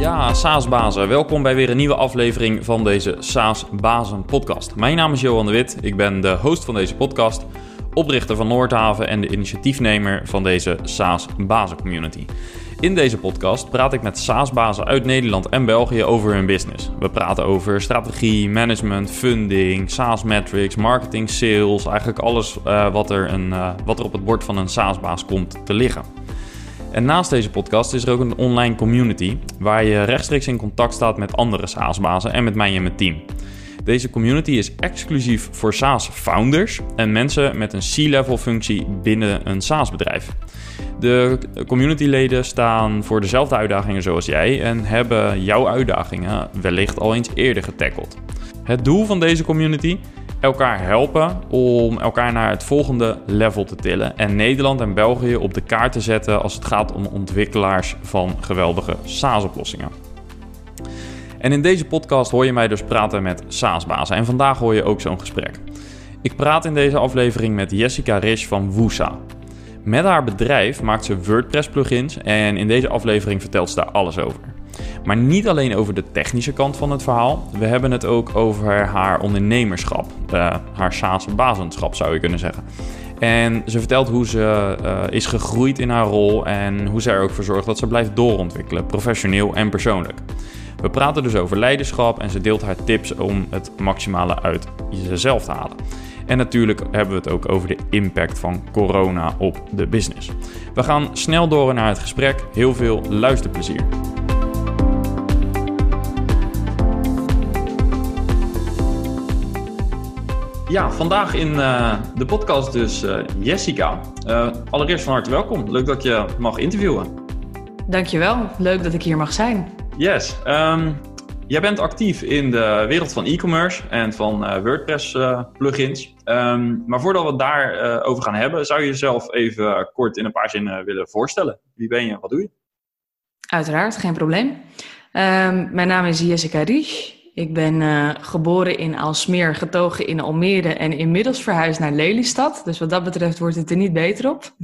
Ja, SaaS-bazen. Welkom bij weer een nieuwe aflevering van deze SaaS-bazen podcast. Mijn naam is Johan de Wit. Ik ben de host van deze podcast, oprichter van Noordhaven en de initiatiefnemer van deze SaaS-bazen community. In deze podcast praat ik met SaaS-bazen uit Nederland en België over hun business. We praten over strategie, management, funding, SaaS metrics, marketing, sales, eigenlijk alles uh, wat, er een, uh, wat er op het bord van een SaaS-baas komt te liggen. En naast deze podcast is er ook een online community waar je rechtstreeks in contact staat met andere SaaS-bazen en met mij en mijn team. Deze community is exclusief voor SaaS-founders en mensen met een C-level functie binnen een SaaS-bedrijf. De communityleden staan voor dezelfde uitdagingen zoals jij en hebben jouw uitdagingen wellicht al eens eerder getackeld. Het doel van deze community elkaar helpen om elkaar naar het volgende level te tillen en Nederland en België op de kaart te zetten als het gaat om ontwikkelaars van geweldige SaaS-oplossingen. En in deze podcast hoor je mij dus praten met SaaS-bazen en vandaag hoor je ook zo'n gesprek. Ik praat in deze aflevering met Jessica Risch van Woosa. Met haar bedrijf maakt ze WordPress-plugins en in deze aflevering vertelt ze daar alles over. Maar niet alleen over de technische kant van het verhaal. We hebben het ook over haar ondernemerschap. Uh, haar SaaS-bazenschap zou je kunnen zeggen. En ze vertelt hoe ze uh, is gegroeid in haar rol en hoe ze er ook voor zorgt dat ze blijft doorontwikkelen, professioneel en persoonlijk. We praten dus over leiderschap en ze deelt haar tips om het maximale uit jezelf te halen. En natuurlijk hebben we het ook over de impact van corona op de business. We gaan snel door naar het gesprek. Heel veel luisterplezier. Ja, vandaag in uh, de podcast dus uh, Jessica. Uh, allereerst van harte welkom. Leuk dat je mag interviewen. Dankjewel. Leuk dat ik hier mag zijn. Yes. Um, jij bent actief in de wereld van e-commerce en van WordPress plugins. Um, maar voordat we het daarover over gaan hebben, zou je jezelf even kort in een paar zinnen willen voorstellen. Wie ben je? Wat doe je? Uiteraard, geen probleem. Um, mijn naam is Jessica Riech. Ik ben uh, geboren in Alsmeer, getogen in Almere en inmiddels verhuisd naar Lelystad. Dus wat dat betreft wordt het er niet beter op.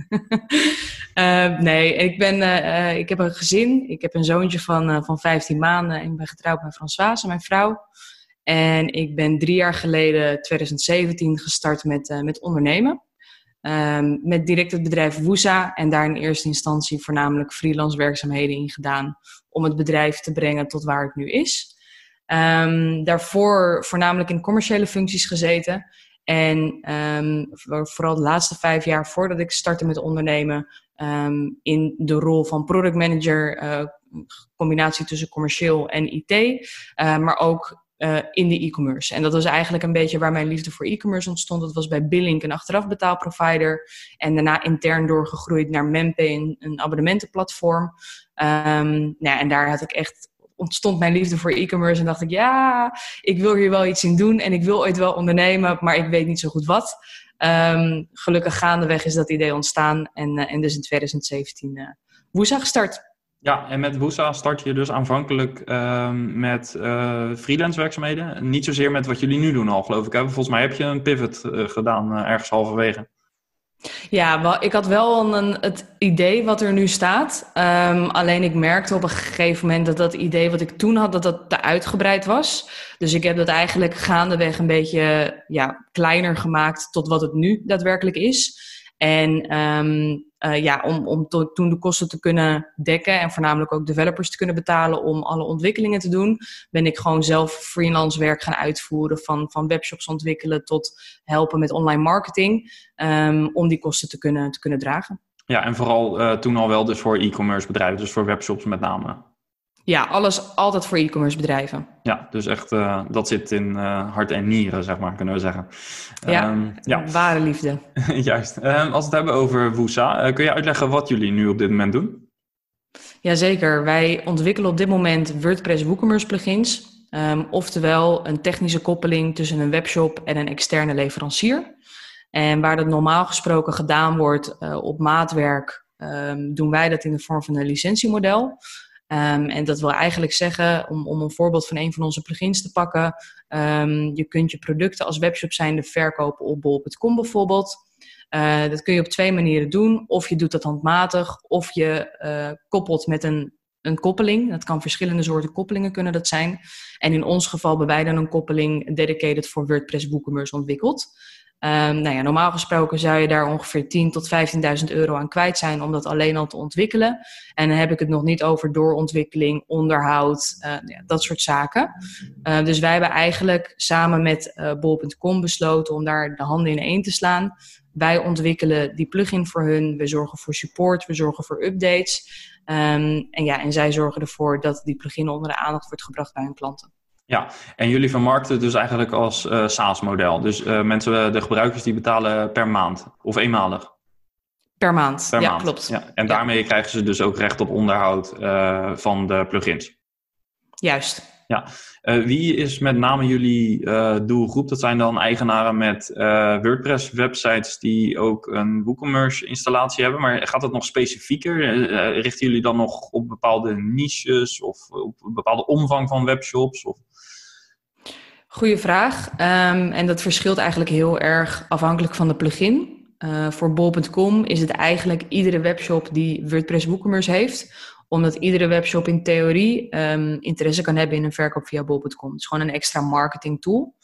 uh, nee, ik, ben, uh, ik heb een gezin. Ik heb een zoontje van, van 15 maanden en ik ben getrouwd met Françoise, mijn vrouw. En ik ben drie jaar geleden, 2017, gestart met, met ondernemen. Um, met direct het bedrijf Woesa en daar in eerste instantie voornamelijk freelance werkzaamheden in gedaan om het bedrijf te brengen tot waar het nu is. Um, daarvoor voornamelijk in commerciële functies gezeten. En um, vooral de laatste vijf jaar voordat ik startte met ondernemen, um, in de rol van product manager, uh, combinatie tussen commercieel en IT, uh, maar ook uh, in de e-commerce. En dat was eigenlijk een beetje waar mijn liefde voor e-commerce ontstond. Dat was bij Billink, een achterafbetaalprovider. En daarna intern doorgegroeid naar Mempe, een, abonnementenplatform. Nou, en daar had ik echt ontstond mijn liefde voor e-commerce en dacht ik, ja, ik wil hier wel iets in doen en ik wil ooit wel ondernemen, maar ik weet niet zo goed wat. Um, gelukkig gaandeweg is dat idee ontstaan en, uh, en dus in 2017 uh, Woesa gestart. Ja, en met Woesa start je dus aanvankelijk uh, met uh, freelance werkzaamheden. Niet zozeer met wat jullie nu doen al, geloof ik. Hè? Volgens mij heb je een pivot uh, gedaan ergens halverwege. Ja, ik had wel een, het idee wat er nu staat. Um, alleen ik merkte op een gegeven moment dat dat idee wat ik toen had, dat dat te uitgebreid was. Dus ik heb dat eigenlijk gaandeweg een beetje ja, kleiner gemaakt tot wat het nu daadwerkelijk is. En um, uh, ja, om, om to, toen de kosten te kunnen dekken en voornamelijk ook developers te kunnen betalen om alle ontwikkelingen te doen, ben ik gewoon zelf freelance werk gaan uitvoeren van, van webshops ontwikkelen tot helpen met online marketing um, om die kosten te kunnen, te kunnen dragen. Ja, en vooral uh, toen al wel dus voor e-commerce bedrijven, dus voor webshops met name. Ja, alles altijd voor e-commerce bedrijven. Ja, dus echt, uh, dat zit in uh, hart en nieren, zeg maar, kunnen we zeggen. Ja, um, ja. ware liefde. Juist. Um, als we het hebben over Woesa, uh, kun je uitleggen wat jullie nu op dit moment doen? Jazeker. Wij ontwikkelen op dit moment WordPress WooCommerce plugins. Um, oftewel een technische koppeling tussen een webshop en een externe leverancier. En waar dat normaal gesproken gedaan wordt op maatwerk, doen wij dat in de vorm van een licentiemodel. Um, en dat wil eigenlijk zeggen, om, om een voorbeeld van een van onze plugins te pakken, um, je kunt je producten als webshop zijnde verkopen op bol.com bijvoorbeeld. Uh, dat kun je op twee manieren doen. Of je doet dat handmatig, of je uh, koppelt met een een koppeling. Dat kan verschillende soorten koppelingen kunnen dat zijn. En in ons geval hebben wij dan een koppeling dedicated voor WordPress WooCommerce ontwikkeld. Um, nou ja, normaal gesproken zou je daar ongeveer 10.000 tot 15.000 euro aan kwijt zijn om dat alleen al te ontwikkelen. En dan heb ik het nog niet over doorontwikkeling, onderhoud, uh, ja, dat soort zaken. Uh, dus wij hebben eigenlijk samen met uh, bol.com besloten om daar de handen in één te slaan. Wij ontwikkelen die plugin voor hun, we zorgen voor support, we zorgen voor updates. Um, en, ja, en zij zorgen ervoor dat die plugin onder de aandacht wordt gebracht bij hun klanten. Ja, en jullie vermarkten het dus eigenlijk als uh, SaaS-model. Dus uh, mensen, de gebruikers, die betalen per maand of eenmalig? Per maand, per ja, maand. klopt. Ja. En daarmee ja. krijgen ze dus ook recht op onderhoud uh, van de plugins. Juist. Ja, wie is met name jullie doelgroep? Dat zijn dan eigenaren met WordPress-websites die ook een WooCommerce-installatie hebben. Maar gaat het nog specifieker? richten jullie dan nog op bepaalde niches of op een bepaalde omvang van webshops? Of... Goeie vraag. Um, en dat verschilt eigenlijk heel erg afhankelijk van de plugin. Voor bol.com is het eigenlijk iedere webshop die WordPress WooCommerce heeft. Omdat iedere webshop in theorie um, interesse kan hebben in een verkoop via bol.com. Het is gewoon een extra marketing tool.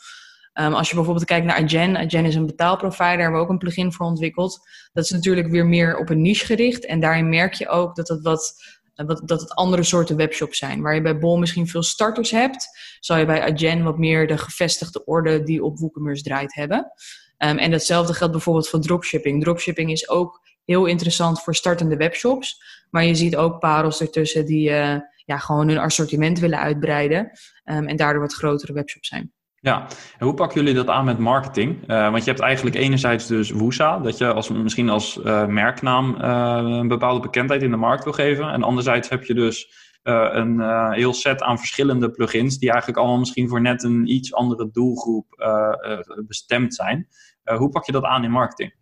Um, als je bijvoorbeeld kijkt naar Agen. Agen is een betaalprovider, daar hebben we ook een plugin voor ontwikkeld. Dat is natuurlijk weer meer op een niche gericht. En daarin merk je ook dat het wat dat, dat het andere soorten webshops zijn. Waar je bij Bol misschien veel starters hebt, zal je bij Agen wat meer de gevestigde orde die op WooCommerce draait hebben. Um, en datzelfde geldt bijvoorbeeld voor dropshipping. Dropshipping is ook heel interessant voor startende webshops. Maar je ziet ook parels ertussen die uh, ja, gewoon hun assortiment willen uitbreiden. Um, en daardoor wat grotere webshops zijn. Ja, en hoe pakken jullie dat aan met marketing? Uh, want je hebt eigenlijk enerzijds dus Woesa, dat je als, misschien als uh, merknaam een bepaalde bekendheid in de markt wil geven. En anderzijds heb je dus een heel set aan verschillende plugins die eigenlijk allemaal misschien voor net een iets andere doelgroep bestemd zijn. hoe pak je dat aan in marketing?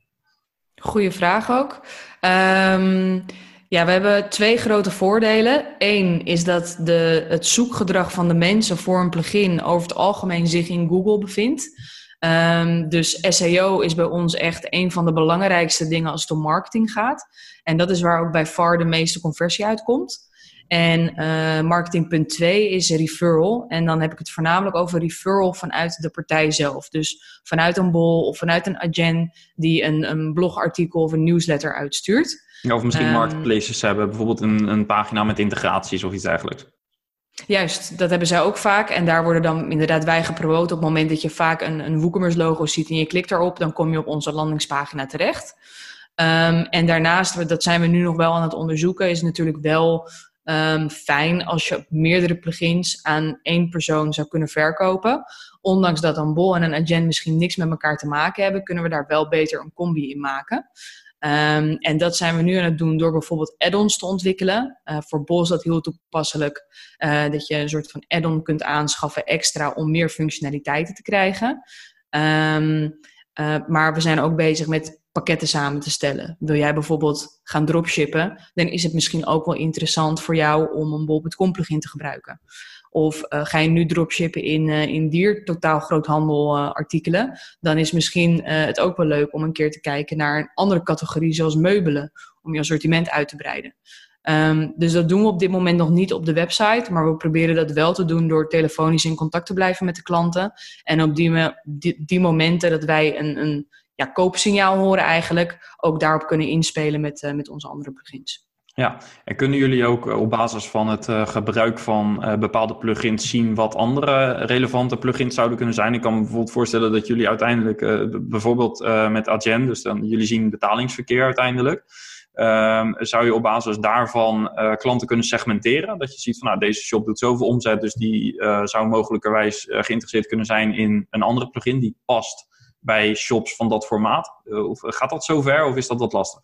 Goeie vraag ook. Um... Ja, we hebben twee grote voordelen. Eén is dat de, het zoekgedrag van de mensen voor een plugin over het algemeen zich in Google bevindt. Um, dus SEO is bij ons echt een van de belangrijkste dingen als het om marketing gaat. En dat is waar ook bij far de meeste conversie uitkomt. En uh, marketingpunt 2 is referral. En dan heb ik het voornamelijk over referral vanuit de partij zelf. Dus vanuit een bol of vanuit een agent die een, een blogartikel of een newsletter uitstuurt. Ja, of misschien um, marketplaces hebben, bijvoorbeeld een, een pagina met integraties of iets dergelijks. Juist, dat hebben zij ook vaak. En daar worden dan inderdaad wij gepromoot. Op het moment dat je vaak een, een WooCommerce logo ziet en je klikt erop, dan kom je op onze landingspagina terecht. Um, en daarnaast, dat zijn we nu nog wel aan het onderzoeken, is natuurlijk wel um, fijn als je meerdere plugins aan één persoon zou kunnen verkopen. Ondanks dat een bol en een agent misschien niks met elkaar te maken hebben, kunnen we daar wel beter een combi in maken. Um, en dat zijn we nu aan het doen door bijvoorbeeld add-ons te ontwikkelen. Uh, voor Bol is dat heel toepasselijk uh, dat je een soort van add-on kunt aanschaffen extra om meer functionaliteiten te krijgen. Um, uh, maar we zijn ook bezig met pakketten samen te stellen. Wil jij bijvoorbeeld gaan dropshippen, dan is het misschien ook wel interessant voor jou om een bol.com plugin te gebruiken. Of uh, ga je nu dropshippen in, uh, in dier totaal groothandel uh, artikelen, dan is misschien het ook wel leuk om een keer te kijken naar een andere categorie zoals meubelen, om je assortiment uit te breiden. Um, dus dat doen we op dit moment nog niet op de website, maar we proberen dat wel te doen door telefonisch in contact te blijven met de klanten. En op die, die, die momenten dat wij een, een ja, koopsignaal horen eigenlijk, ook daarop kunnen inspelen met, met onze andere plugins. Ja, en kunnen jullie ook op basis van het uh, gebruik van bepaalde plugins zien wat andere relevante plugins zouden kunnen zijn? Ik kan me bijvoorbeeld voorstellen dat jullie uiteindelijk, bijvoorbeeld met Agent, dus dan jullie zien betalingsverkeer uiteindelijk. Um, zou je op basis daarvan klanten kunnen segmenteren? Dat je ziet van nou, deze shop doet zoveel omzet, dus die zou mogelijkerwijs geïnteresseerd kunnen zijn in een andere plugin die past bij shops van dat formaat. of gaat dat zover of is dat wat lastig?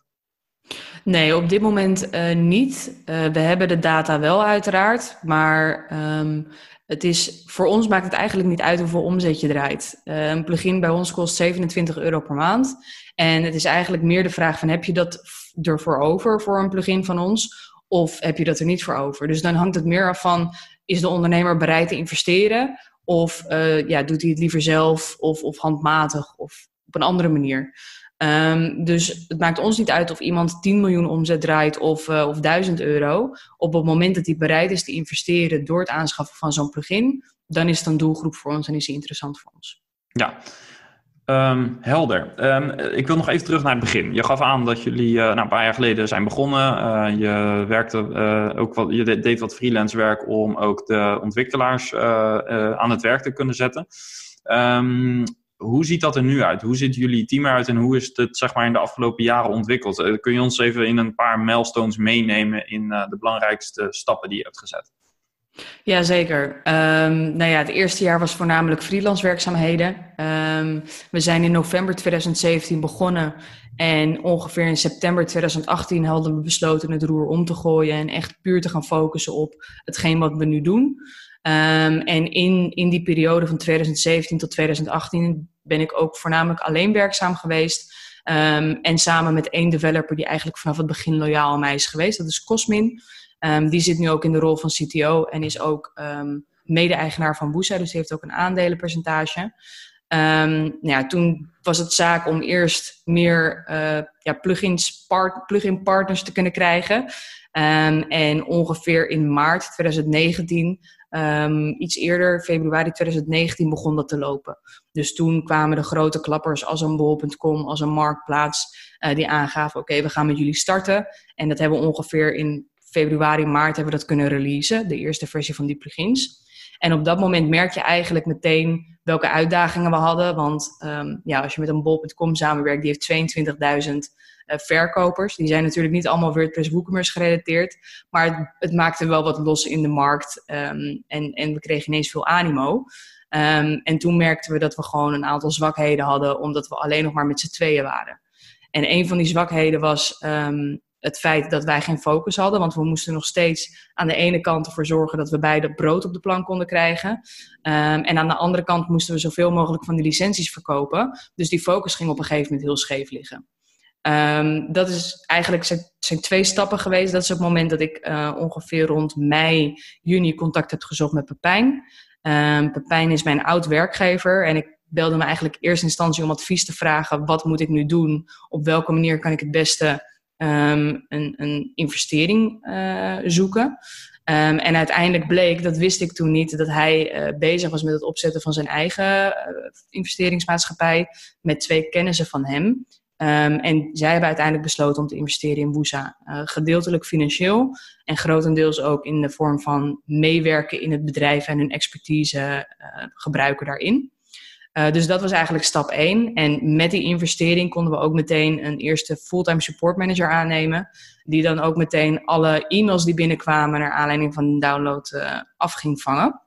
Nee, op dit moment uh, niet. Uh, we hebben de data wel uiteraard, maar um, het is, voor ons maakt het eigenlijk niet uit hoeveel omzet je draait. Een plugin bij ons kost 27 euro per maand. En het is eigenlijk meer de vraag van heb je dat ervoor over voor een plugin van ons? Of heb je dat er niet voor over? Dus dan hangt het meer af van, is de ondernemer bereid te investeren? Of ja, doet hij het liever zelf of, of handmatig of op een andere manier? Um, dus het maakt ons niet uit of iemand 10 miljoen omzet draait of, uh, of 1000 euro. Op het moment dat hij bereid is te investeren door het aanschaffen van zo'n plugin, dan is het een doelgroep voor ons en is die interessant voor ons. Ja, um, helder. Um, ik wil nog even terug naar het begin. Je gaf aan dat jullie uh, nou, een paar jaar geleden zijn begonnen. Uh, je werkte ook wat, je deed wat freelance werk om ook de ontwikkelaars aan het werk te kunnen zetten. Um, hoe ziet dat er nu uit? Hoe ziet jullie team eruit en hoe is het zeg maar, in de afgelopen jaren ontwikkeld? Kun je ons even in een paar milestones meenemen in de belangrijkste stappen die je hebt gezet? Jazeker. Um, nou ja, het eerste jaar was voornamelijk freelance werkzaamheden. Um, we zijn in november 2017 begonnen en ongeveer in september 2018 hadden we besloten het roer om te gooien en echt puur te gaan focussen op hetgeen wat we nu doen. Um, en in, in die periode van 2017 tot 2018 ben ik ook voornamelijk alleen werkzaam geweest. Um, en samen met één developer die eigenlijk vanaf het begin loyaal aan mij is geweest. Dat is Cosmin. Um, die zit nu ook in de rol van CTO en is ook mede-eigenaar van Woesa. Dus die heeft ook een aandelenpercentage. Nou ja, toen was het zaak om eerst meer uh, ja, plugin partners te kunnen krijgen. En ongeveer in maart 2019 Um, iets eerder, februari 2019, begon dat te lopen. Dus toen kwamen de grote klappers als een bol.com, als een marktplaats, uh, die aangaven: oké, we gaan met jullie starten. En dat hebben we ongeveer in februari, maart hebben we dat kunnen releasen, de eerste versie van die plugins. En op dat moment merk je eigenlijk meteen welke uitdagingen we hadden. Want um, ja, als je met een bol.com samenwerkt, die heeft 22.000 uh, verkopers. Die zijn natuurlijk niet allemaal WordPress WooCommerce gerelateerd, maar het, het, maakte wel wat los in de markt um, en, en we kregen ineens veel animo. Um, en toen merkten we dat we gewoon een aantal zwakheden hadden, omdat we alleen nog maar met z'n tweeën waren. En een van die zwakheden was het feit dat wij geen focus hadden. Want we moesten nog steeds aan de ene kant ervoor zorgen dat we beide brood op de plank konden krijgen. Um, en aan de andere kant moesten we zoveel mogelijk van die licenties verkopen. Dus die focus ging op een gegeven moment heel scheef liggen. Um, dat is eigenlijk zijn, zijn, twee stappen geweest. Dat is het moment dat ik uh, ongeveer rond mei, juni contact heb gezocht met Pepijn. Um, Pepijn is mijn oud werkgever en ik belde me eigenlijk in eerste instantie om advies te vragen. Wat moet ik nu doen? Op welke manier kan ik het beste um, een, een, investering uh, zoeken? Um, en uiteindelijk bleek, dat wist ik toen niet, dat hij uh, bezig was met het opzetten van zijn eigen uh, investeringsmaatschappij met twee kennissen van hem. Um, en zij hebben uiteindelijk besloten om te investeren in Woesa. Gedeeltelijk financieel en grotendeels ook in de vorm van meewerken in het bedrijf en hun expertise gebruiken daarin. Uh, dus dat was eigenlijk stap 1. En met die investering konden we ook meteen een eerste fulltime support manager aannemen. Die dan ook meteen alle e-mails die binnenkwamen naar aanleiding van de download af ging vangen.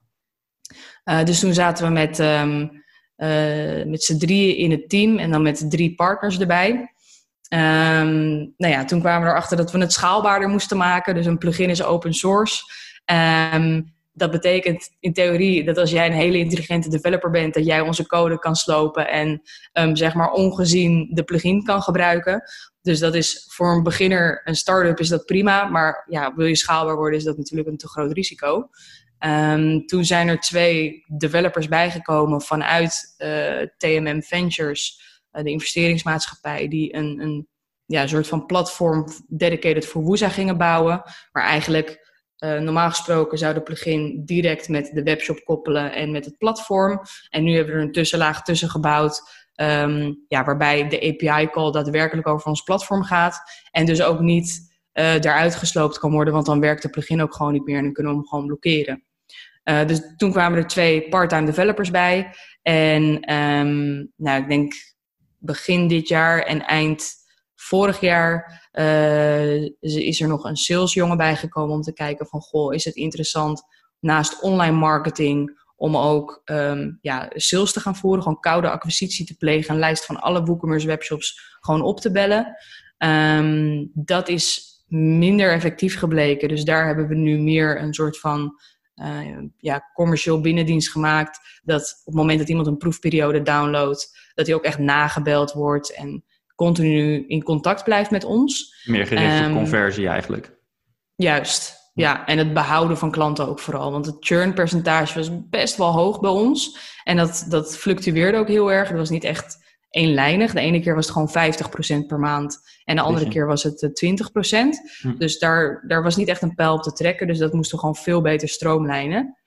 dus toen zaten we met uh, met z'n drieën in het team en dan met drie partners erbij. Um, nou ja, toen kwamen we erachter dat we het schaalbaarder moesten maken. Dus een plugin is open source. Um, dat betekent in theorie dat als jij een hele intelligente developer bent, dat jij onze code kan slopen en um, zeg maar ongezien de plugin kan gebruiken. Dus dat is voor een beginner, een start-up is dat prima. Maar ja, wil je schaalbaar worden, is dat natuurlijk een te groot risico. Um, toen zijn er twee developers bijgekomen vanuit eh, TMM Ventures, uh, de investeringsmaatschappij, die een, een ja, soort van platform dedicated voor Woeza gingen bouwen. Maar eigenlijk uh, normaal gesproken zou de plugin direct met de webshop koppelen en met het platform. En nu hebben we er een tussenlaag tussen gebouwd. Um, ja, waarbij de API-call daadwerkelijk over ons platform gaat. En dus ook niet uh, daaruit gesloopt kan worden, want dan werkt de plugin ook gewoon niet meer en dan kunnen we hem gewoon blokkeren. Uh, dus toen kwamen er twee part-time developers bij. En um, nou, ik denk begin dit jaar en eind vorig jaar uh, is er nog een salesjongen bijgekomen om te kijken van goh, is het interessant naast online marketing om ook um, ja, sales te gaan voeren, gewoon koude acquisitie te plegen, een lijst van alle WooCommerce webshops gewoon op te bellen. Um, dat is minder effectief gebleken. Dus daar hebben we nu meer een soort van uh, ja, commercieel binnendienst gemaakt. Dat op het moment dat iemand een proefperiode downloadt, dat hij ook echt nagebeld wordt en continu in contact blijft met ons. Meer gericht um, op conversie eigenlijk. Juist, ja. En het behouden van klanten ook vooral. Want het churnpercentage was best wel hoog bij ons. En dat, dat fluctueerde ook heel erg. Er was niet echt eenlijnig. De ene keer was het gewoon 50% per maand en de andere keer was het 20%. Hm. Dus daar, daar was niet echt een pijl op te trekken, dus dat moesten we gewoon veel beter stroomlijnen.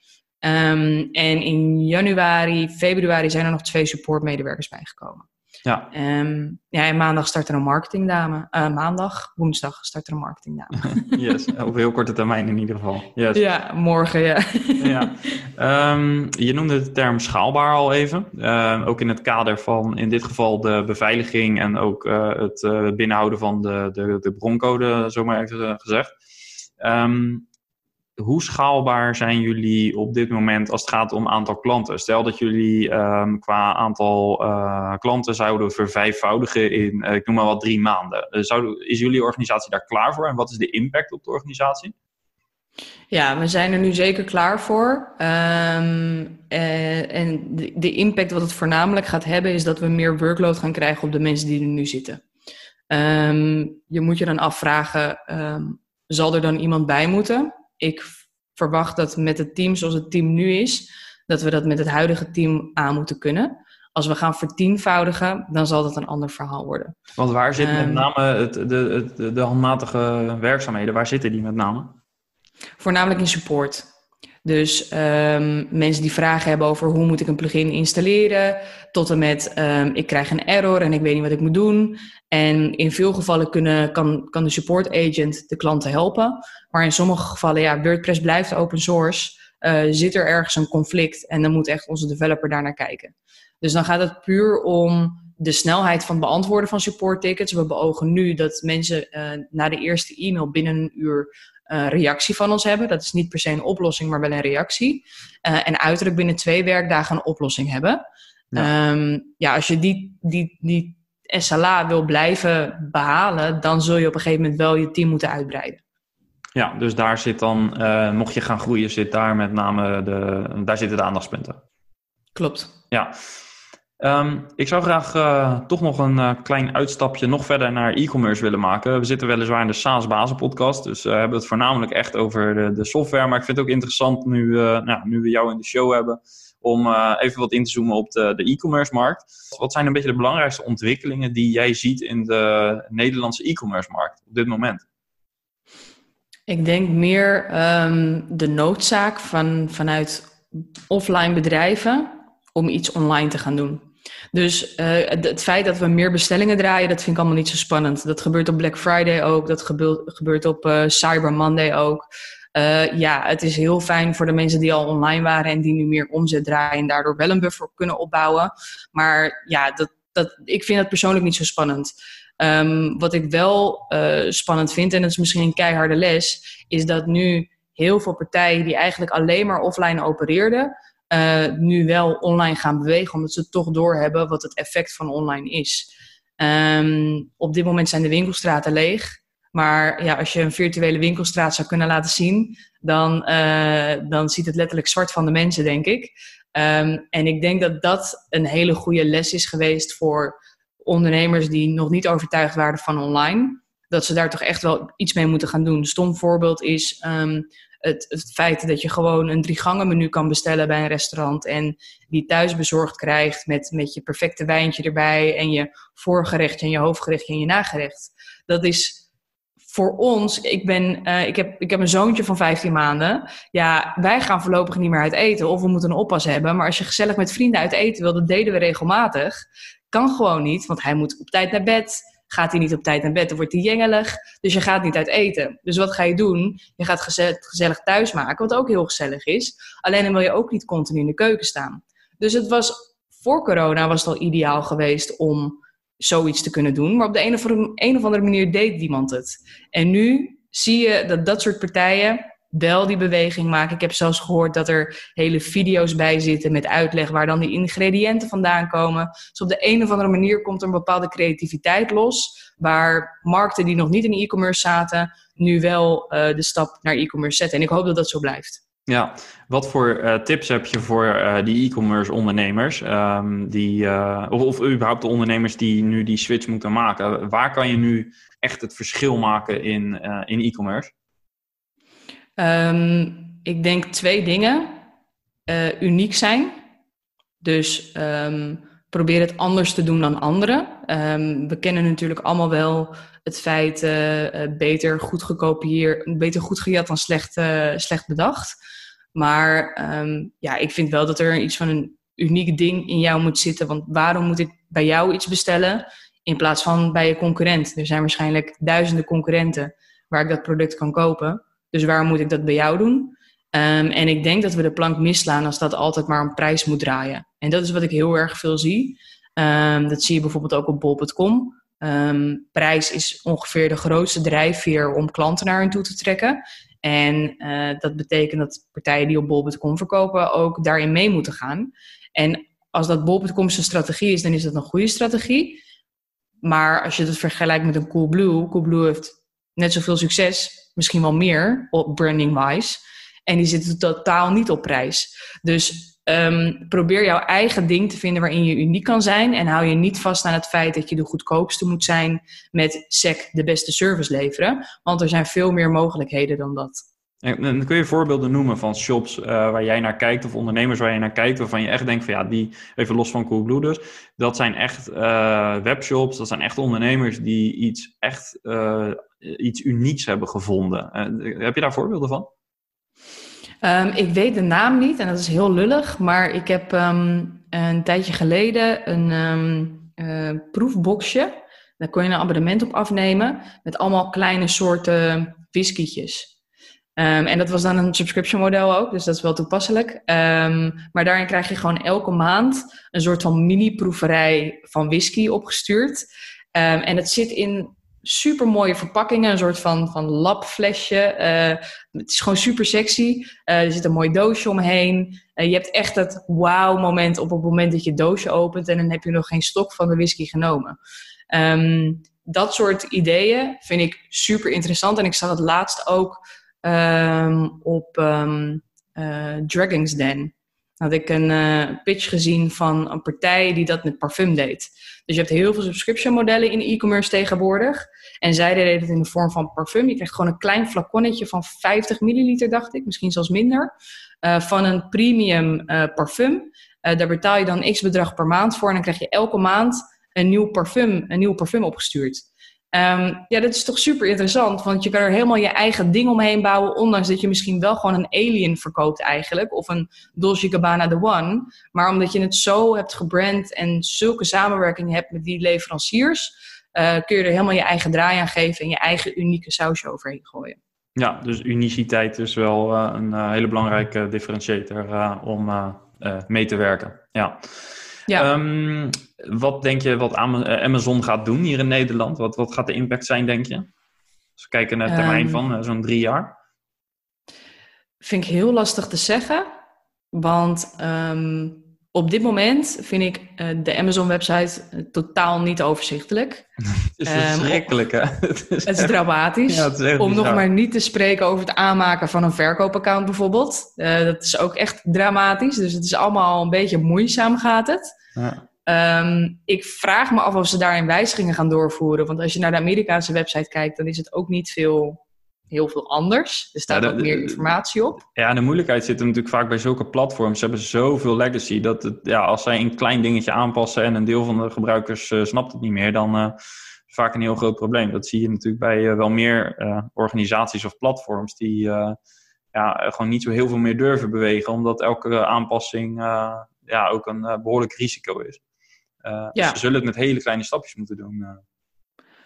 Um, en in januari, februari zijn er nog twee supportmedewerkers bijgekomen. Ja. Um, ja, en maandag start er een marketingdame. Uh, maandag, woensdag start er een marketingdame. yes, op heel korte termijn in ieder geval. Yes. Ja, morgen, ja. ja. Um, je noemde de term schaalbaar al even. Uh, ook in het kader van, in dit geval, de beveiliging en ook uh, het uh, binnenhouden van de, de, de broncode, zomaar even gezegd. Um, hoe schaalbaar zijn jullie op dit moment als het gaat om aantal klanten? Stel dat jullie um, qua aantal uh, klanten zouden vervijfvoudigen in, uh, ik noem maar wat, drie maanden. Uh, zou, is jullie organisatie daar klaar voor en wat is de impact op de organisatie? Ja, we zijn er nu zeker klaar voor. Um, en de, de, impact wat het voornamelijk gaat hebben is dat we meer workload gaan krijgen op de mensen die er nu zitten. Um, je moet je dan afvragen, zal er dan iemand bij moeten? Ik verwacht dat met het team zoals het team nu is, dat we dat met het huidige team aan moeten kunnen. Als we gaan vertienvoudigen, dan zal dat een ander verhaal worden. Want waar zit met ehm, name het, de, de, de handmatige werkzaamheden, waar zitten die met name? Voornamelijk in support. Dus um, mensen die vragen hebben over hoe moet ik een plugin installeren, tot en met um, ik krijg een error en ik weet niet wat ik moet doen. En in veel gevallen kunnen, kan, kan de support agent de klanten helpen. Maar in sommige gevallen, ja, WordPress blijft open source. Uh, zit er ergens een conflict en dan moet echt onze developer daar naar kijken. Dus dan gaat het puur om de snelheid van beantwoorden van support tickets. We beogen nu dat mensen uh, na de eerste e-mail binnen een uur uh, reactie van ons hebben. Dat is niet per se een oplossing, maar wel een reactie. Uh, en uiterlijk binnen twee werkdagen een oplossing hebben. Ja, um, ja als je die, die, die SLA wil blijven behalen, dan zul je op een gegeven moment wel je team moeten uitbreiden. Ja, dus daar zit dan, uh, mocht je gaan groeien, zit daar met name de, daar zitten de aandachtspunten. Klopt. Ja. Um, ik zou graag uh, toch nog een uh, klein uitstapje nog verder naar e-commerce willen maken. We zitten weliswaar in de SaaS Bazen podcast, dus we uh, hebben het voornamelijk echt over de, de, software. Maar ik vind het ook interessant nu, nou, nu we jou in de show hebben, om even wat in te zoomen op de, e-commerce markt. Wat zijn een beetje de belangrijkste ontwikkelingen die jij ziet in de Nederlandse e-commerce markt op dit moment? Ik denk meer um, de noodzaak van, vanuit offline bedrijven om iets online te gaan doen. Dus uh, het, feit dat we meer bestellingen draaien, dat vind ik allemaal niet zo spannend. Dat gebeurt op Black Friday ook, dat gebeurt, gebeurt op uh, Cyber Monday ook. Uh, ja, het is heel fijn voor de mensen die al online waren en die nu meer omzet draaien en daardoor wel een buffer kunnen opbouwen. Maar ja, dat, dat, ik vind het persoonlijk niet zo spannend. Um, wat ik wel spannend vind, en dat is misschien een keiharde les, is dat nu heel veel partijen die eigenlijk alleen maar offline opereerden, uh, nu wel online gaan bewegen, omdat ze toch doorhebben wat het effect van online is. Um, op dit moment zijn de winkelstraten leeg. Maar ja, als je een virtuele winkelstraat zou kunnen laten zien, dan, uh, dan ziet het letterlijk zwart van de mensen, denk ik. Um, en ik denk dat dat een hele goede les is geweest voor ondernemers die nog niet overtuigd waren van online. Dat ze daar toch echt wel iets mee moeten gaan doen. Een stom voorbeeld is um, het, het feit dat je gewoon een drie gangen menu kan bestellen bij een restaurant en die thuis bezorgd krijgt met, met je perfecte wijntje erbij en je voorgerechtje en je hoofdgerechtje en je nagerecht. Dat is voor ons, ik, ben, uh, ik, heb, ik heb een zoontje van 15 maanden. Ja, wij gaan voorlopig niet meer uit eten of we moeten een oppas hebben. Maar als je gezellig met vrienden uit eten wil, dat deden we regelmatig. Kan gewoon niet, want hij moet op tijd naar bed. Gaat hij niet op tijd naar bed, dan wordt hij jengelig. Dus je gaat niet uit eten. Dus wat ga je doen? Je gaat gezellig, thuis maken, wat ook heel gezellig is. Alleen dan wil je ook niet continu in de keuken staan. Dus het was, voor corona was het al ideaal geweest om zoiets te kunnen doen. Maar op de een of andere, een of andere manier deed niemand het. En nu zie je dat dat soort partijen wel die beweging maken. Ik heb zelfs gehoord dat er hele video's bij zitten met uitleg waar dan die ingrediënten vandaan komen. Dus op de een of andere manier komt er een bepaalde creativiteit los, waar markten die nog niet in e-commerce zaten, nu wel uh, de stap naar e-commerce zetten. En ik hoop dat dat zo blijft. Ja, wat voor uh, tips heb je voor uh, die e-commerce ondernemers? Um, die, of, of überhaupt de ondernemers die nu die switch moeten maken? Waar kan je nu echt het verschil maken in, in e-commerce? Um, ik denk twee dingen. Uh, uniek zijn. Dus um, probeer het anders te doen dan anderen. Ehm, we kennen natuurlijk allemaal wel het feit uh, beter goed gekopieerd, beter goed gejat dan slecht, slecht bedacht. Maar ja, ik vind wel dat er iets van een uniek ding in jou moet zitten. Want waarom moet ik bij jou iets bestellen in plaats van bij je concurrent? Er zijn waarschijnlijk duizenden concurrenten waar ik dat product kan kopen. Dus waarom moet ik dat bij jou doen? Um, en ik denk dat we de plank misslaan als dat altijd maar een prijs moet draaien. En dat is wat ik heel erg veel zie. Um, dat zie je bijvoorbeeld ook op bol.com. Um, prijs is ongeveer de grootste drijfveer om klanten naar hen toe te trekken. En uh, dat betekent dat partijen die op bol.com verkopen ook daarin mee moeten gaan. En als dat bol.com zijn strategie is, dan is dat een goede strategie. Maar als je het vergelijkt met een Coolblue, Coolblue heeft net zoveel succes, misschien wel meer, op branding-wise. En die zitten totaal niet op prijs. Dus um, probeer jouw eigen ding te vinden waarin je uniek kan zijn. En hou je niet vast aan het feit dat je de goedkoopste moet zijn met SEC de beste service leveren. Want er zijn veel meer mogelijkheden dan dat. En kun je voorbeelden noemen van shops uh, waar jij naar kijkt of ondernemers waar je naar kijkt waarvan je echt denkt van ja, die, even los van Coolblue dus, dat zijn echt uh, webshops, dat zijn echt ondernemers die iets echt uh, iets unieks hebben gevonden. heb je daar voorbeelden van? Um, ik weet de naam niet en dat is heel lullig, maar ik heb um, een tijdje geleden een um, proefboxje. Daar kon je een abonnement op afnemen met allemaal kleine soorten whiskietjes. En dat was dan een subscription model ook, dus dat is wel toepasselijk. maar daarin krijg je gewoon elke maand een soort van mini-proeverij van whisky opgestuurd. en het zit in super mooie verpakkingen, een soort van, van labflesje. Uh, het is gewoon super sexy. Uh, er zit een mooi doosje omheen. Uh, je hebt echt dat wow moment op het moment dat je het doosje opent en dan heb je nog geen stok van de whisky genomen. Dat soort ideeën vind ik super interessant en ik zag het laatst ook um, op um, Dragon's Den had ik een uh, pitch gezien van een partij die dat met parfum deed. Dus je hebt heel veel subscription modellen in e-commerce tegenwoordig. En zij deden het in de vorm van parfum. Je krijgt gewoon een klein flaconnetje van 50 milliliter, dacht ik, misschien zelfs minder. Uh, van een premium parfum. daar betaal je dan x bedrag per maand voor. En dan krijg je elke maand een nieuw parfum, een nieuw parfum opgestuurd. Um, ja, dat is toch super interessant, want je kan er helemaal je eigen ding omheen bouwen, ondanks dat je misschien wel gewoon een alien verkoopt eigenlijk, of een Dolce Gabbana The One. Maar omdat je het zo hebt gebrand en zulke samenwerking hebt met die leveranciers, uh, kun je er helemaal je eigen draai aan geven en je eigen unieke sausje overheen gooien. Ja, dus uniciteit is wel uh, een uh, hele belangrijke differentiator om mee te werken. Ja. Ja. Um, wat denk je wat eh, Amazon gaat doen hier in Nederland? Wat, wat gaat de impact zijn, denk je? Als we kijken naar de termijn um, van uh, zo'n drie jaar. Vind ik heel lastig te zeggen. Want um, op dit moment vind ik uh, de Amazon-website totaal niet overzichtelijk. het is verschrikkelijk, hè? het is, het is dramatisch. Ja, het is Om nog maar niet te spreken over het aanmaken van een verkoopaccount bijvoorbeeld. dat is ook echt dramatisch. Dus het is allemaal een beetje moeizaam gaat het. Ja. Um, ik vraag me af of ze daarin wijzigingen gaan doorvoeren. Want als je naar de Amerikaanse website kijkt, dan is het ook niet veel, heel veel anders. Er staat ja, ook meer informatie op. Ja, de moeilijkheid zit er natuurlijk vaak bij zulke platforms. Ze hebben zoveel legacy dat het, ja, als zij een klein dingetje aanpassen en een deel van de gebruikers uh, snapt het niet meer, dan uh, is vaak een heel groot probleem. Dat zie je natuurlijk bij uh, wel meer organisaties of platforms die ja, gewoon niet zo heel veel meer durven bewegen, omdat elke aanpassing ja, ook een behoorlijk risico is. Uh, ja. dus ze zullen het met hele kleine stapjes moeten doen.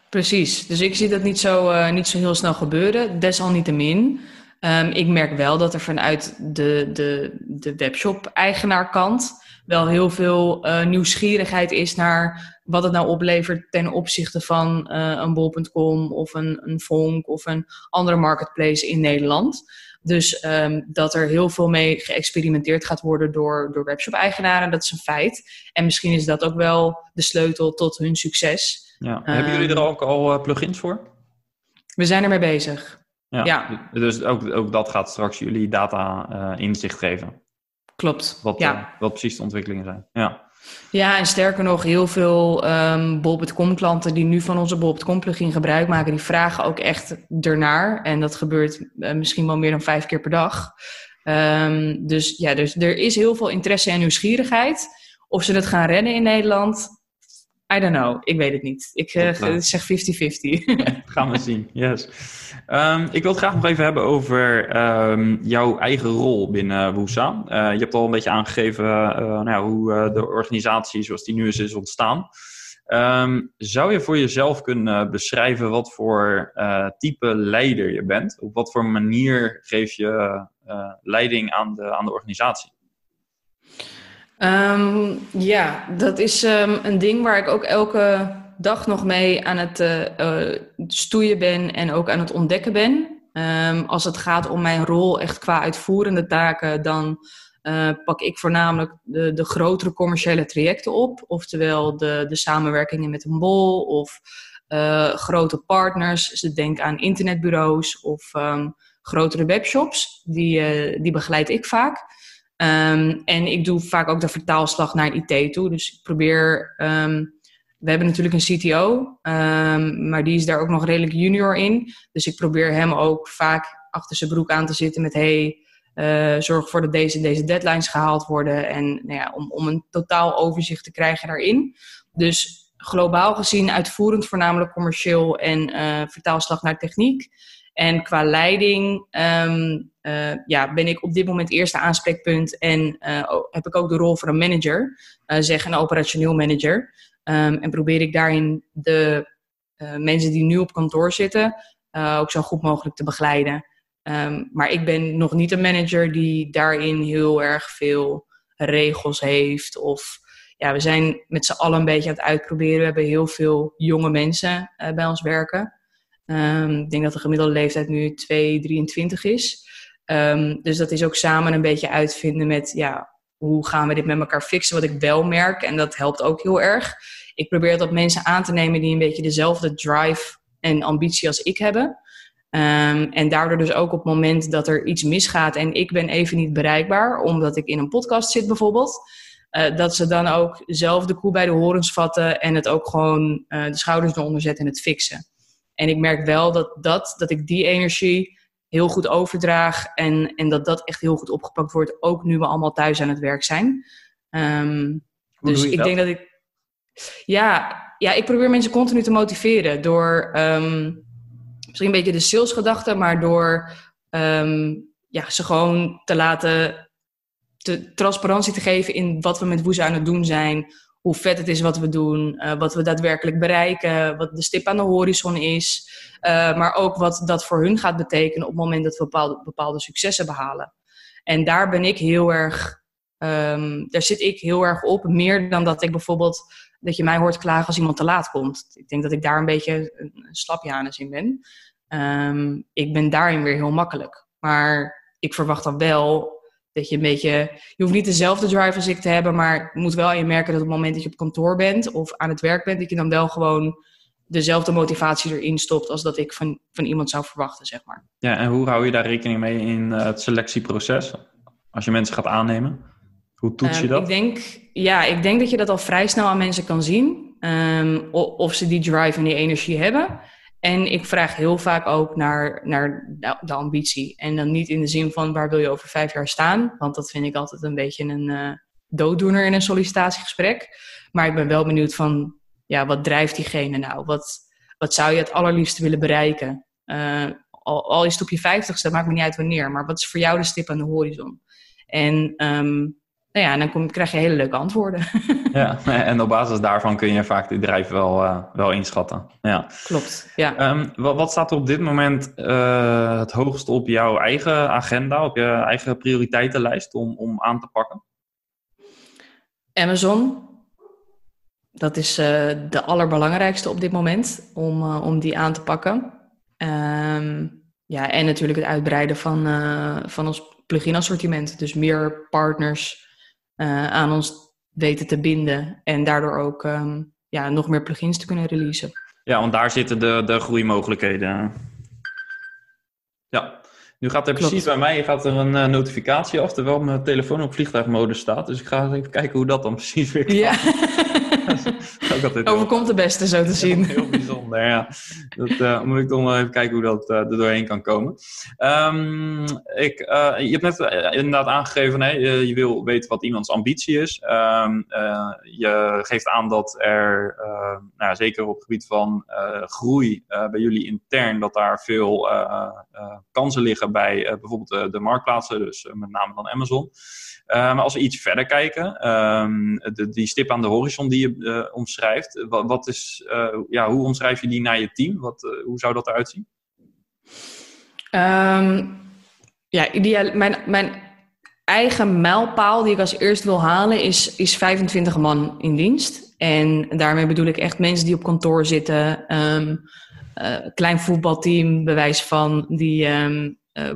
Eh. Precies, dus ik zie dat niet zo, uh, niet zo heel snel gebeuren. Desalniettemin, um, ik merk wel dat er vanuit de, de, de webshop-eigenaarkant wel heel veel uh, nieuwsgierigheid is naar wat het nou oplevert ten opzichte van een bol.com of een, een Vonk of een andere marketplace in Nederland. Dus um, dat er heel veel mee geëxperimenteerd gaat worden door, door webshop-eigenaren, dat is een feit. En misschien is dat ook wel de sleutel tot hun succes. Ja. Um, Hebben jullie er ook al uh, plugins voor? We zijn ermee bezig. Ja, ja. Dus ook, ook dat gaat straks jullie data uh, inzicht geven. Klopt. Wat, ja. uh, wat precies de ontwikkelingen zijn. Ja. Ja, en sterker nog, heel veel um, bol.com klanten die nu van onze bol.com plugin gebruik maken, die vragen ook echt ernaar. En dat gebeurt uh, misschien wel meer dan vijf keer per dag. Um, dus ja, dus er is heel veel interesse en nieuwsgierigheid. Of ze het gaan redden in Nederland, I don't know. Ik weet het niet. Ik uh, zeg 50-50. gaan we zien, yes. Um, ik wil het graag nog even hebben over um, jouw eigen rol binnen Woesa. Uh, je hebt al een beetje aangegeven uh, nou ja, hoe de organisatie zoals die nu is, is ontstaan. Um, zou je voor jezelf kunnen beschrijven wat voor type leider je bent? Op wat voor manier geef je leiding aan de, aan de organisatie? Um, ja, dat is um, een ding waar ik ook elke dag nog mee aan het uh, stoeien ben en ook aan het ontdekken ben. Um, als het gaat om mijn rol echt qua uitvoerende taken, dan uh, pak ik voornamelijk de, de grotere commerciële trajecten op. Oftewel de, de samenwerkingen met een bol of grote partners. Dus denk aan internetbureaus of grotere webshops. Die, die begeleid ik vaak. Um, en ik doe vaak ook de vertaalslag naar IT toe. Dus ik probeer. Um, we hebben natuurlijk een CTO, ehm, maar die is daar ook nog redelijk junior in. Dus ik probeer hem ook vaak achter zijn broek aan te zitten met: hey, uh, zorg ervoor dat deze, deze deadlines gehaald worden. En nou ja, om, om een totaal overzicht te krijgen daarin. Dus globaal gezien uitvoerend, voornamelijk commercieel en uh, vertaalslag naar techniek. En qua leiding um, uh, ja, ben ik op dit moment eerste aanspreekpunt en uh, heb ik ook de rol van een manager, uh, zeg een operationeel manager. Um, en probeer ik daarin de mensen die nu op kantoor zitten ook zo goed mogelijk te begeleiden. Um, maar ik ben nog niet een manager die daarin heel erg veel regels heeft. Of ja, we zijn met z'n allen een beetje aan het uitproberen. We hebben heel veel jonge mensen bij ons werken. Um, ik denk dat de gemiddelde leeftijd nu 2, 23 is. Um, dus dat is ook samen een beetje uitvinden met, ja, hoe gaan we dit met elkaar fixen? Wat ik wel merk, en dat helpt ook heel erg. Ik probeer dat mensen aan te nemen die een beetje dezelfde drive en ambitie als ik hebben. Um, en daardoor dus ook op het moment dat er iets misgaat en ik ben even niet bereikbaar, omdat ik in een podcast zit bijvoorbeeld, uh, dat ze dan ook zelf de koe bij de horens vatten en het ook gewoon uh, de schouders eronder zetten en het fixen. En ik merk wel dat, dat, dat ik die energie heel goed overdraag en, en dat dat echt heel goed opgepakt wordt, ook nu we allemaal thuis aan het werk zijn. Um, dus ik dat? denk dat ik. Ja, ja, ik probeer mensen continu te motiveren door um, misschien een beetje de salesgedachte, maar door um, ja, ze gewoon te laten, te, transparantie te geven in wat we met Woes aan het doen zijn, hoe vet het is wat we doen, uh, wat we daadwerkelijk bereiken, wat de stip aan de horizon is. Uh, maar ook wat dat voor hun gaat betekenen op het moment dat we bepaalde, successen behalen. En daar ben ik heel erg, um, daar zit ik heel erg op. Meer dan dat ik bijvoorbeeld, dat je mij hoort klagen als iemand te laat komt. Ik denk dat ik daar een beetje een, slapjanus in ben. Um, ik ben daarin weer heel makkelijk. Maar ik verwacht dan wel dat je een beetje, je hoeft niet dezelfde drive als ik te hebben, maar je moet wel je merken dat op het moment dat je op kantoor bent of aan het werk bent, dat je dan wel gewoon dezelfde motivatie erin stopt als dat ik van, van iemand zou verwachten, zeg maar. Ja, en hoe hou je daar rekening mee in eh, het selectieproces? Als je mensen gaat aannemen? Hoe toets je um, dat? Ik denk, ja, ik denk dat je dat al vrij snel aan mensen kan zien. Um, of ze die drive en die energie hebben. En ik vraag heel vaak ook naar, naar de ambitie. En dan niet in de zin van waar wil je over vijf jaar staan. Want dat vind ik altijd een beetje een uh, dooddoener in een sollicitatiegesprek. Maar ik ben wel benieuwd van, ja, wat drijft diegene nou? Wat, wat zou je het allerliefste willen bereiken? Uh, al, al is het op je vijftigste, maakt me niet uit wanneer. Maar wat is voor jou de stip aan de horizon? En um, nou ja, en dan kom, krijg je hele leuke antwoorden. ja, en op basis daarvan kun je vaak de bedrijf wel, uh, wel inschatten. Ja. Klopt, ja. Um, wat, wat, staat er op dit moment uh, het hoogst op jouw eigen agenda, op je eigen prioriteitenlijst om, om aan te pakken? Amazon. Dat is uh, de allerbelangrijkste op dit moment om, om die aan te pakken. Um, ja, en natuurlijk het uitbreiden van, van ons plugin assortiment. Dus meer partners uh, aan ons weten te binden. En daardoor ook um, ja, nog meer plugins te kunnen releasen. Ja, want daar zitten de, de groeimogelijkheden. Ja, nu gaat er Klopt. precies bij mij gaat er een uh, notificatie af, terwijl mijn telefoon op vliegtuigmodus staat. Dus ik ga even kijken hoe dat dan precies werkt. Ja. Overkomt de beste, zo te zien. Heel bijzonder, ja. Dat uh, moet ik toch wel even kijken hoe dat uh, er doorheen kan komen. Um, ik, uh, je hebt net inderdaad aangegeven, hè, je, je, wil weten wat iemands ambitie is. Um, je geeft aan dat er, nou, zeker op het gebied van groei bij jullie intern, dat daar veel kansen liggen bij bijvoorbeeld de marktplaatsen, dus met name dan Amazon. Maar als we iets verder kijken, de, die stip aan de horizon die je omschrijft, wat, wat is, ja, hoe omschrijf je die naar je team? Wat, hoe zou dat eruit zien? Um, ja, ideaal. Mijn, mijn eigen mijlpaal die ik als eerst wil halen is, is 25 man in dienst. En daarmee bedoel ik echt mensen die op kantoor zitten. Uh, klein voetbalteam, bewijs van, die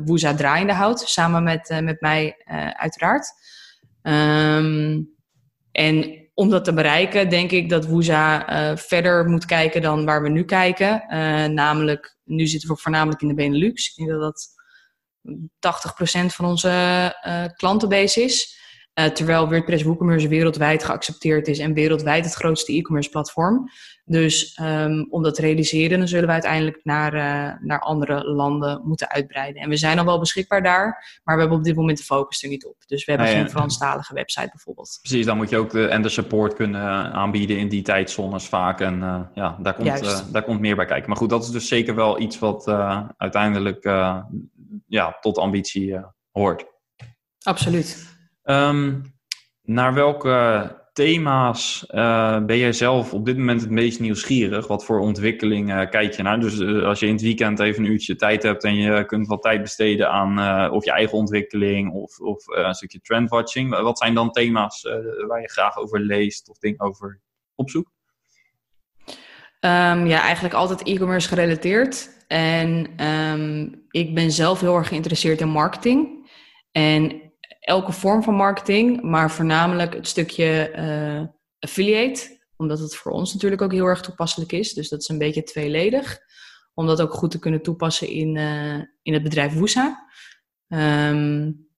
Woeza draaiende houdt. Samen met, uh, met mij uiteraard. Um, en om dat te bereiken, denk ik dat Woeza verder moet kijken dan waar we nu kijken. namelijk, nu zitten we voornamelijk in de Benelux. Ik denk dat dat 80% van onze klantenbase is. Terwijl WordPress WooCommerce wereldwijd geaccepteerd is en wereldwijd het grootste e-commerce platform. Dus um, om dat te realiseren, dan zullen we uiteindelijk naar, uh, naar andere landen moeten uitbreiden. En we zijn al wel beschikbaar daar, maar we hebben op dit moment de focus er niet op. Dus we hebben ah, ja, geen Franstalige website bijvoorbeeld. Precies, dan moet je ook de, en de support kunnen aanbieden in die tijdzones vaak. En uh, ja, daar komt, daar komt meer bij kijken. Maar goed, dat is dus zeker wel iets wat uiteindelijk ja, tot ambitie hoort. Absoluut. Um, naar welke thema's uh, ben jij zelf op dit moment het meest nieuwsgierig? Wat voor ontwikkeling uh, kijk je naar? Dus als je in het weekend even een uurtje tijd hebt en je kunt wat tijd besteden aan of je eigen ontwikkeling of, of een stukje trendwatching. Wat zijn dan thema's waar je graag over leest of dingen over opzoekt? Um, ja, eigenlijk altijd e-commerce gerelateerd. En um, ik ben zelf heel erg geïnteresseerd in marketing. En elke vorm van marketing, maar voornamelijk het stukje uh, affiliate. Omdat het voor ons natuurlijk ook heel erg toepasselijk is. Dus dat is een beetje tweeledig. Om dat ook goed te kunnen toepassen in, uh, in het bedrijf Woesa. Um,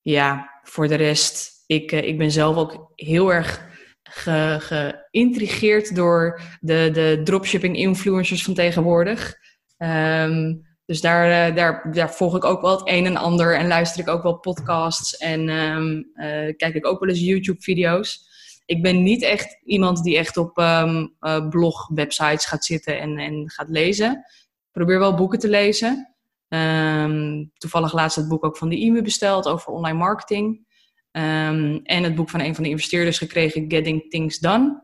ja, voor de rest, ik, uh, ik ben zelf ook heel erg ge, geïntrigeerd door de, de dropshipping influencers van tegenwoordig. Um, dus daar, uh, daar, daar volg ik ook wel het een en ander en luister ik ook wel podcasts en um, uh, kijk ik ook wel eens YouTube-video's. Ik ben niet echt iemand die echt op um, uh, blog, websites gaat zitten en, en gaat lezen. Ik probeer wel boeken te lezen. Um, toevallig laatst het boek ook van de IMU besteld over online marketing. En het boek van een van de investeerders gekregen, Getting Things Done.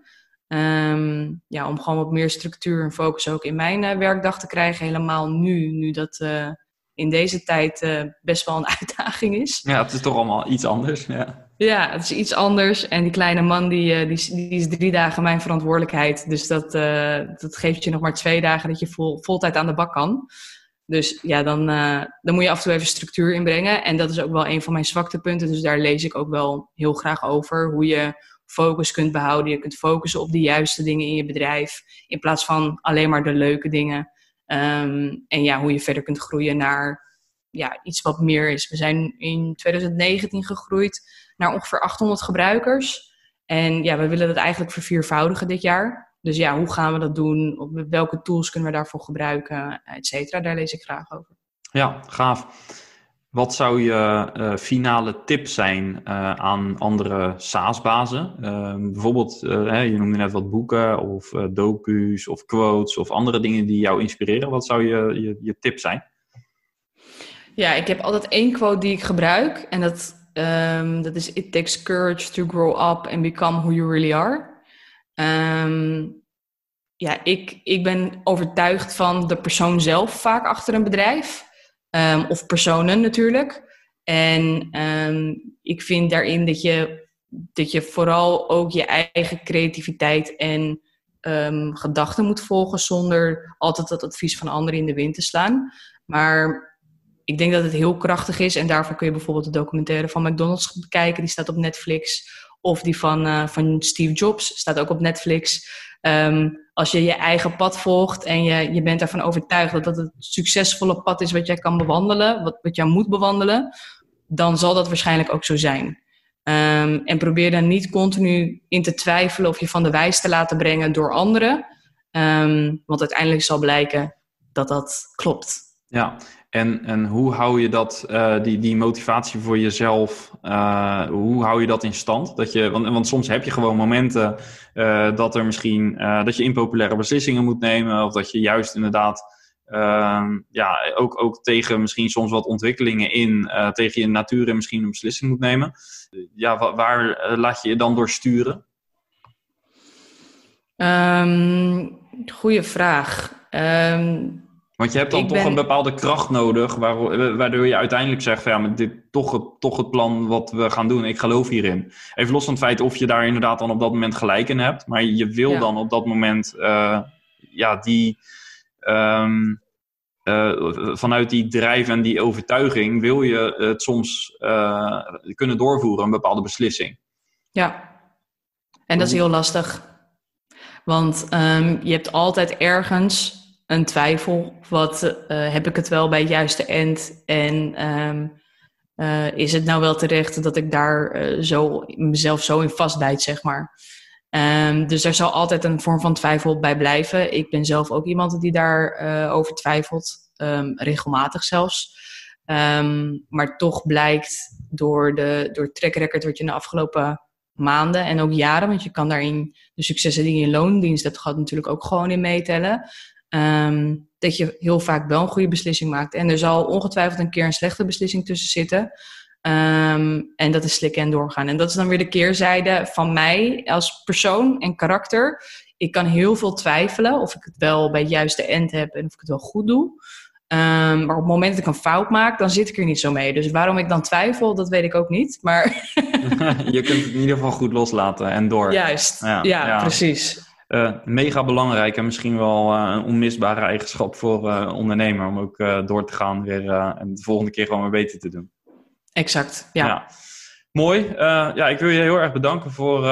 Um, ja, om gewoon wat meer structuur en focus ook in mijn uh, werkdag te krijgen. Helemaal nu, nu dat uh, in deze tijd uh, best wel een uitdaging is. Ja, het is toch allemaal iets anders. Ja, ja het is iets anders. En die kleine man, die, die, die is drie dagen mijn verantwoordelijkheid. Dus dat, dat geeft je nog maar twee dagen dat je vol, voltijd aan de bak kan. Dus ja, dan, dan moet je af en toe even structuur inbrengen. En dat is ook wel een van mijn zwaktepunten. Dus daar lees ik ook wel heel graag over. Hoe je focus kunt behouden. Je kunt focussen op de juiste dingen in je bedrijf. In plaats van alleen maar de leuke dingen. Um, en ja, hoe je verder kunt groeien naar ja, iets wat meer is. We zijn in 2019 gegroeid naar ongeveer 800 gebruikers. En ja, we willen dat eigenlijk verviervoudigen dit jaar. Dus ja, hoe gaan we dat doen? Welke tools kunnen we daarvoor gebruiken? Et cetera. Daar lees ik graag over. Ja, gaaf. Wat zou je uh, finale tip zijn uh, aan andere SaaS-bazen? Uh, bijvoorbeeld, eh, je noemde net wat boeken of docu's of quotes of andere dingen die jou inspireren. Wat zou je, je, je, tip zijn? Ja, ik heb altijd één quote die ik gebruik. En dat, um, dat is: It takes courage to grow up and become who you really are. Um, ja, ik, ik ben overtuigd van de persoon zelf vaak achter een bedrijf. Um, of personen natuurlijk. En um, ik vind daarin dat je, dat je vooral ook je eigen creativiteit en um, gedachten moet volgen zonder altijd dat advies van anderen in de wind te slaan. Maar ik denk dat het heel krachtig is en daarvoor kun je bijvoorbeeld de documentaire van McDonald's bekijken. Die staat op Netflix. Of die van, uh, van Steve Jobs staat ook op Netflix. Um, als je je eigen pad volgt en je, je bent ervan overtuigd dat dat het succesvolle pad is wat jij kan bewandelen, wat, wat jij moet bewandelen, dan zal dat waarschijnlijk ook zo zijn. Ehm, en probeer dan niet continu in te twijfelen of je van de wijs te laten brengen door anderen. Ehm, want uiteindelijk zal blijken dat dat klopt. Ja, en, en hoe hou je dat, uh, die, die motivatie voor jezelf, uh, hoe hou je dat in stand? Dat je, want, want soms heb je gewoon momenten uh, dat er misschien, dat je impopulaire beslissingen moet nemen. Of dat je juist inderdaad, ehm, ja, ook, ook tegen misschien soms wat ontwikkelingen in, tegen je natuur misschien een beslissing moet nemen. Ja, waar, laat je je dan door sturen? Um, goeie vraag. Um, want je hebt dan toch een bepaalde kracht nodig, waardoor je uiteindelijk zegt: van, ja, maar dit toch het, toch het plan wat we gaan doen. Ik geloof hierin. Even los van het feit of je daar inderdaad dan op dat moment gelijk in hebt, maar je wil dan op dat moment, uh, ja, die. Um, uh, vanuit die drijf en die overtuiging wil je het soms uh, kunnen doorvoeren, een bepaalde beslissing. Ja, en dat is heel lastig. Want um, je hebt altijd ergens een twijfel. Wat uh, heb ik het wel bij het juiste end? En um, uh, is het nou wel terecht dat ik daar uh, zo mezelf zo in vastbijt, zeg maar. Um, dus er zal altijd een vorm van twijfel bij blijven. Ik ben zelf ook iemand die daarover over twijfelt, um, regelmatig zelfs. maar toch blijkt door, de, door track record wat je in de afgelopen maanden en ook jaren, want je kan daarin de successen die je in loondienst hebt gehad natuurlijk ook gewoon in meetellen. Um, dat je heel vaak wel een goede beslissing maakt. En er zal ongetwijfeld een keer een slechte beslissing tussen zitten. Um, en dat is slikken en doorgaan. En dat is dan weer de keerzijde van mij als persoon en karakter. Ik kan heel veel twijfelen of ik het wel bij het juiste end heb en of ik het wel goed doe. Um, maar op het moment dat ik een fout maak, dan zit ik er niet zo mee. Dus waarom ik dan twijfel, dat weet ik ook niet. Maar je kunt het in ieder geval goed loslaten en door. Juist, ja, ja. precies. Uh, mega belangrijk en misschien wel uh, een onmisbare eigenschap voor uh, ondernemer om ook door te gaan weer en de volgende keer gewoon weer beter te doen. Exact, ja. ja. Mooi. ja, ik wil je heel erg bedanken voor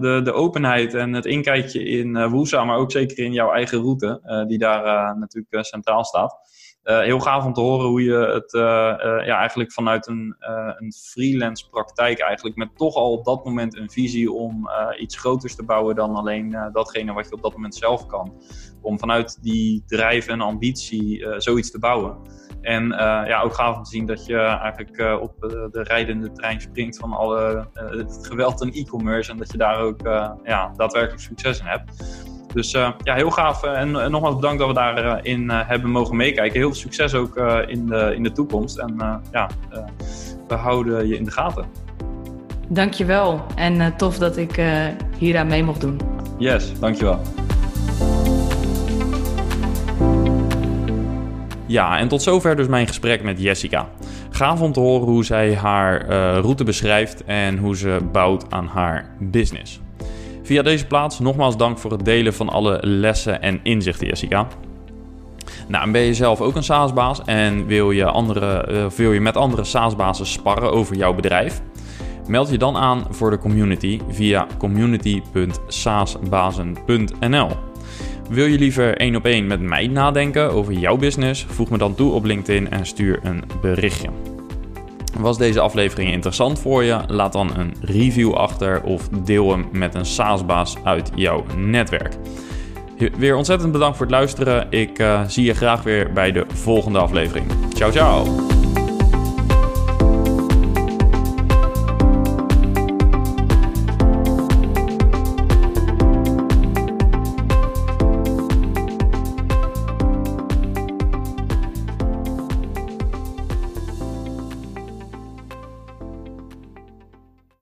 de, de openheid en het inkijkje in Woesa, maar ook zeker in jouw eigen route, die daar natuurlijk centraal staat. Uh, heel gaaf om te horen hoe je het uh, uh, ja, eigenlijk vanuit een, een freelance praktijk eigenlijk met toch al op dat moment een visie om iets groters te bouwen dan alleen datgene wat je op dat moment zelf kan. Om vanuit die drijf en ambitie zoiets te bouwen. En ja, ook gaaf om te zien dat je eigenlijk op de rijdende trein springt van alle, het geweld en e-commerce en dat je daar ook ja, daadwerkelijk succes in hebt. Dus ja, heel gaaf. Eh, en, en, nogmaals bedankt dat we daarin hebben mogen meekijken. Heel veel succes ook in, de, in de toekomst. En ja, we houden je in de gaten. Dankjewel. En tof dat ik hier aan mee mocht doen. Yes, dankjewel. Ja, en tot zover dus mijn gesprek met Jessica. Gaaf om te horen hoe zij haar route beschrijft en hoe ze bouwt aan haar business. Via deze plaats nogmaals dank voor het delen van alle lessen en inzichten, Jessica. Nou, en ben je zelf ook een SaaS-baas en wil je, andere, uh, wil je met andere SaaS-bazen sparren over jouw bedrijf? Meld je dan aan voor de community via community.saasbazen.nl. Wil je liever één op één met mij nadenken over jouw business? Voeg me dan toe op LinkedIn en stuur een berichtje. Was deze aflevering interessant voor je? Laat dan een review achter of deel hem met een SaaS-baas uit jouw netwerk. Weer ontzettend bedankt voor het luisteren. Ik uh, zie je graag weer bij de volgende aflevering. Ciao, ciao.